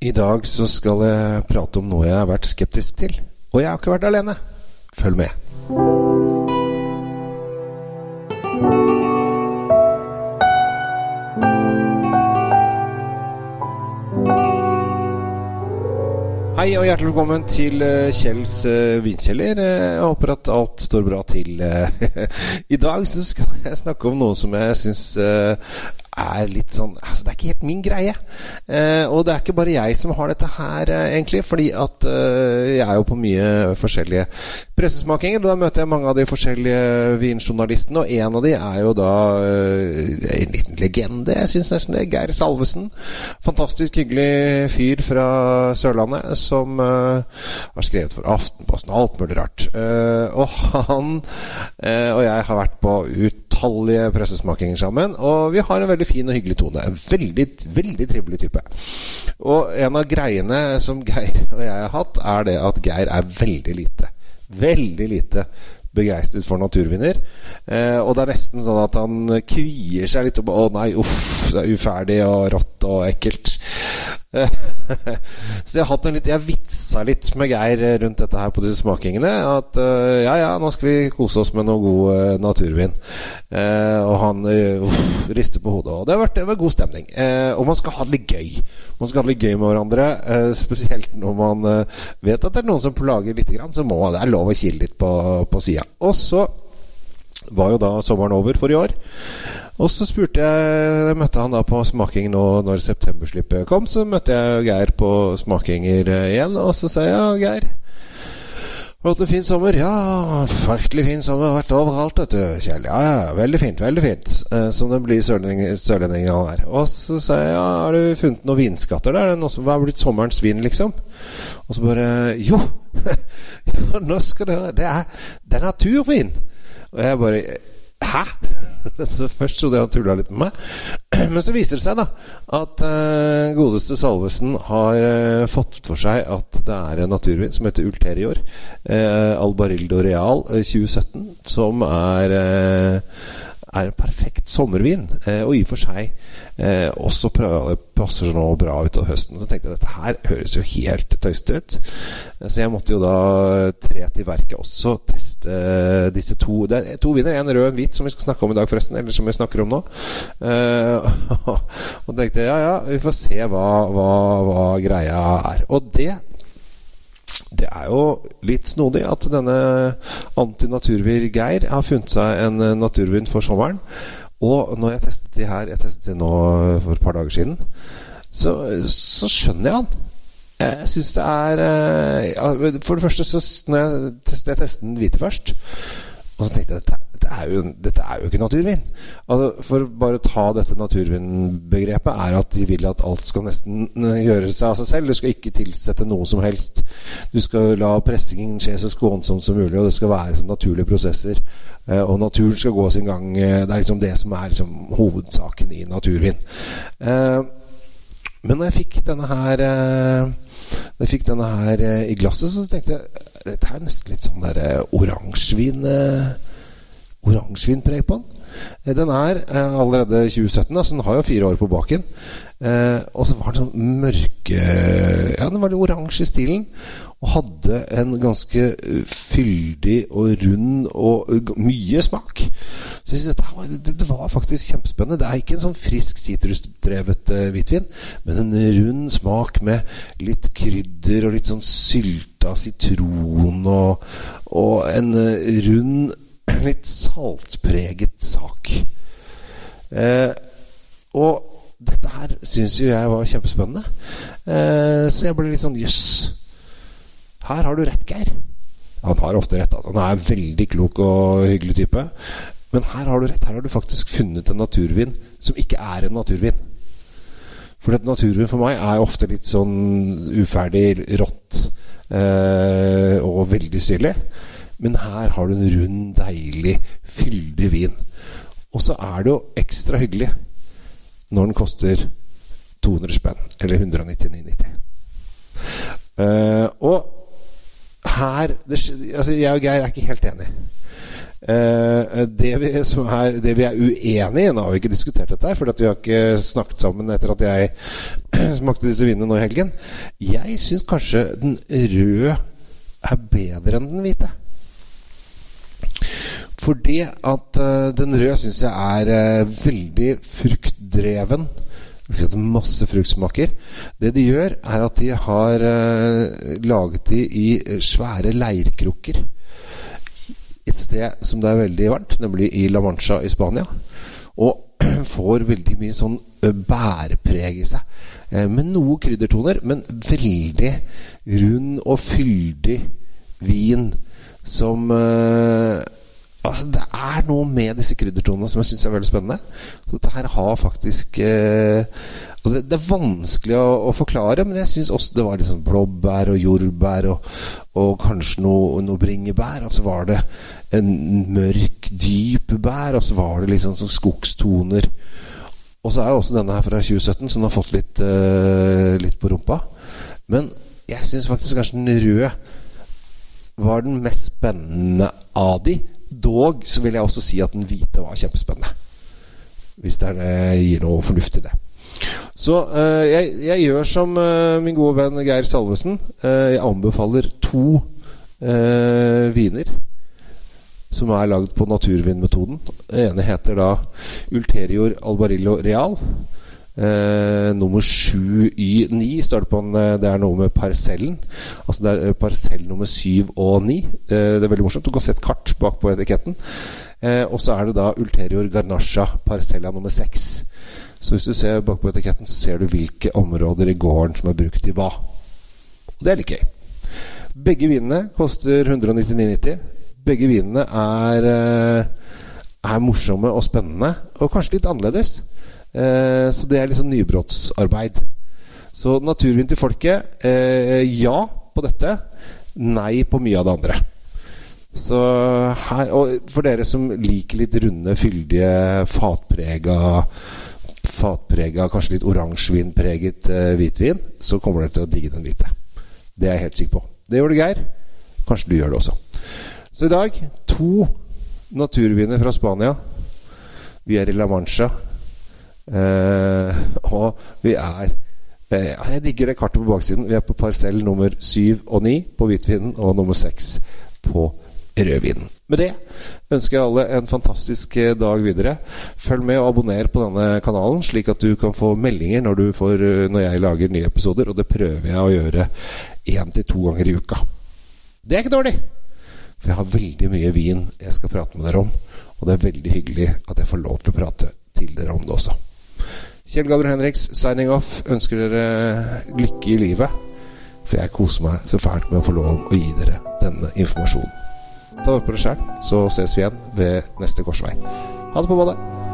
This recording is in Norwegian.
I dag så skal jeg prate om noe jeg har vært skeptisk til. Og jeg har ikke vært alene. Følg med. Hei og hjertelig velkommen til eh, Kjells uh, vinkjeller. Eh, Jeg håper at alt står bra til. eh. I dag så skal jeg snakke om noe som jeg syns er litt sånn Altså, det er ikke helt min greie. Eh, og det er ikke bare jeg som har dette her, eh, egentlig. Fordi at eh, jeg er jo på mye forskjellige pressesmakinger. Og da møter jeg mange av de forskjellige vinjournalistene, og en av de er jo da eh, en liten legende. Jeg syns nesten det. Geir Salvesen. Fantastisk hyggelig fyr fra Sørlandet som eh, har skrevet for Aftenposten og alt mulig rart. Eh, og han og jeg har vært på utallige pressesmakinger sammen, og vi har en veldig fin og hyggelig tone. En veldig, veldig trivelig type. Og en av greiene som Geir og jeg har hatt, er det at Geir er veldig lite. Veldig lite begeistret for naturvinner. Eh, og det er nesten sånn at han kvier seg litt Og, Å nei, uff, det er uferdig og rått og ekkelt. Eh, Så jeg har hatt en litt Jeg vitsa litt med Geir rundt dette her på disse smakingene. At uh, ja, ja, nå skal vi kose oss med noe god uh, naturvin. Uh, og han eh, rister på hodet. Og det har vært, det god stemning. Eh, og man skal ha det litt gøy. Man skal ha det litt gøy med hverandre. eh, spesielt når man eh, vet at det er noen som plager litt, grann, så må det er lov å kile litt på, på sida. Og så var jo da sommeren over for i år. Og så spurte jeg møtte han da på smaking nå når septemberslippet kom. Så møtte jeg Geir på smakinger eh, igjen, og så sa jeg ja, Geir. Har du hatt en fin sommer? Ja, fryktelig fin sommer. Vært overalt, vet du, Kjell. Ja, ja, veldig fint, veldig fint. Eh, som det blir sørlending- sørlending han er. Og så sa jeg ja, har du funnet noen vinskatter der? Er det noe som, er blitt sommerens vin, liksom? Og så bare Jo! nå skal det Det er, det er naturvin! Og jeg bare Hæ? Så Først trodde jeg han tulla litt med meg. Men så viser det seg da at uh, godeste Salvesen har uh, fått for seg at det er en naturvin som heter Ulterior. Uh, Albarildo Real eh, 2017, som er eh, er en perfekt sommervin, eh, og i og for seg eh, også prø- passer nå bra utover høsten. Så tenkte jeg dette her høres jo helt tøysete ut. Eh, Så jeg måtte jo da tre til verket også teste eh, disse to Det er to vinner en rød og en hvit, som vi skal snakke om i dag, forresten. Eller som vi snakker om nå. Uh, og tenkte ja, ja, vi får se hva, hva, hva greia er. Og det det er jo litt snodig at denne antinaturvir Geir har funnet seg en naturvind for sommeren. Og når jeg testet de her Jeg testet de nå for et par dager siden, så, så skjønner jeg han. Jeg syns det er eh, For det første, så når jeg jeg testet den hvite først og så tenkte jeg dette, dette, er jo, dette er jo ikke naturvin. Altså, for bare å ta dette naturvinbegrepet, er at de vil at alt skal nesten eh, gjøre seg av seg selv. Du skal ikke tilsette noe som helst. Du skal la pressingen skje så skånsomt som mulig, og det skal være naturlige prosesser. Eh, og naturen skal gå sin gang. Eh, Det er liksom det som er liksom hovedsaken i naturvin. Eh, men når jeg fikk denne her eh, Når jeg fikk denne her eh, i glasset, så tenkte jeg dette er nesten litt sånn der eh, oransjevin eh, Oransjevinpreg på den. Eh, Den er eh, allerede 2017, da, så den har jo fire år på baken. Eh, og så var den sånn mørke Ja, den var litt oransje i stilen. Og hadde en ganske fyldig og rund og mye smak. Så jeg synes dette var, det, var faktisk kjempespennende. Det er ikke en sånn frisk sitrusdrevet hvitvin, men en rund smak med litt krydder og litt sånn sylta sitron og, og en eh, rund, litt saltpreget sak. Eh, og dette her syns jo jeg var kjempespennende. Eh, så jeg ble litt sånn jøss. Her har du rett, Geir. Han har ofte rett. Han er en veldig klok og hyggelig type. Men her har du rett. Her har du faktisk funnet en naturvin som ikke er en naturvin. For et naturvin for meg er ofte litt sånn uferdig, rått eh, og veldig syrlig. Men her har du en rund, deilig, fyldig vin. Og så er det jo ekstra hyggelig når den koster 200 spenn, eller 199,90. Uh, og her det, altså Jeg og Geir er ikke helt enige. Uh, det, vi, er, det, vi, er, uenige i Nå har vi ikke diskutert dette, for vi har ikke snakket sammen etter at jeg smakte disse vinene nå i helgen. Jeg syns kanskje den røde er bedre enn den hvite. Fordi at uh, den røde syns jeg er uh, veldig fruktdreven. Masse fruktsmaker. Det de gjør, er at de har uh, laget de i svære leirkrukker. Et sted som det er veldig varmt, nemlig i La Mancha i Spania. Og får veldig mye sånn bærpreg i seg. med noe kryddertoner, men veldig rund og fyldig vin som Altså, det er noe med disse kryddertonene som jeg syns er veldig spennende. Så dette her har faktisk eh, altså det, er vanskelig å, å forklare, men jeg syns også det var litt sånn blåbær og jordbær og, og kanskje noe, noe bringebær. Og så var det en mørk, dyp bær, og så var det liksom sånn skogstoner. Og så er jo også denne her fra 2017, som har fått litt, eh, litt på rumpa. Men jeg syns faktisk kanskje den røde var den mest spennende av de. Dog så vil jeg også si at den hvite var kjempespennende. Hvis det gir noe fornuft i det. Så uh, jeg, jeg, gjør som uh, min gode venn Geir Salvesen. Uh, jeg anbefaler to viner som er lagd på naturvinmetoden. Den ene heter da Ulterior Albarillo Real. Eh, nummer 7Y9 står det på en Det er noe med parsellen. Altså det er parsell nummer 7 og 9. Eh, det er veldig morsomt. Du kan se et kart bakpå etiketten. Eh, og så er det da Ulterior Garnasja parsella nummer 6. Så hvis du ser bakpå etiketten, så ser du hvilke områder i gården som er brukt i hva. Og det er litt gøy. Begge vinene koster 199,90. Begge vinene er, er morsomme og spennende, og kanskje litt annerledes. Eh, så det er liksom nybrottsarbeid. Så naturvin til folket, eh, ja på dette. Nei på mye av det andre. Så her, og for dere som liker litt runde, fyldige, fatprega Fatprega, kanskje litt oransjevinpreget eh, hvitvin, så kommer dere til å digge den hvite. Det er jeg helt sikker på. Det gjør det Geir. Kanskje du gjør det også. Så i dag to naturviner fra Spania. Vi er i La Mancha. Uh, og vi er uh, Jeg digger det kartet på baksiden. Vi er på parsell nummer syv og ni på hvitvinen og nummer seks på rødvinen. Med det ønsker jeg alle en fantastisk eh, dag videre. Følg med og abonner på denne kanalen, slik at du kan få meldinger når, får, når jeg lager nye episoder. Og det prøver jeg å gjøre én til to ganger i uka. Det er ikke dårlig! For jeg har veldig mye vin jeg skal prate med dere om. Og det er veldig hyggelig at jeg får lov til å prate til dere om det også. Kjell Gabriel Henriks signing off. Ønsker dere lykke i livet. For jeg koser meg så fælt med å få lov å gi dere denne informasjonen. Ta vare på dere sjæl, så ses vi igjen ved neste korsvei. Ha det på badet.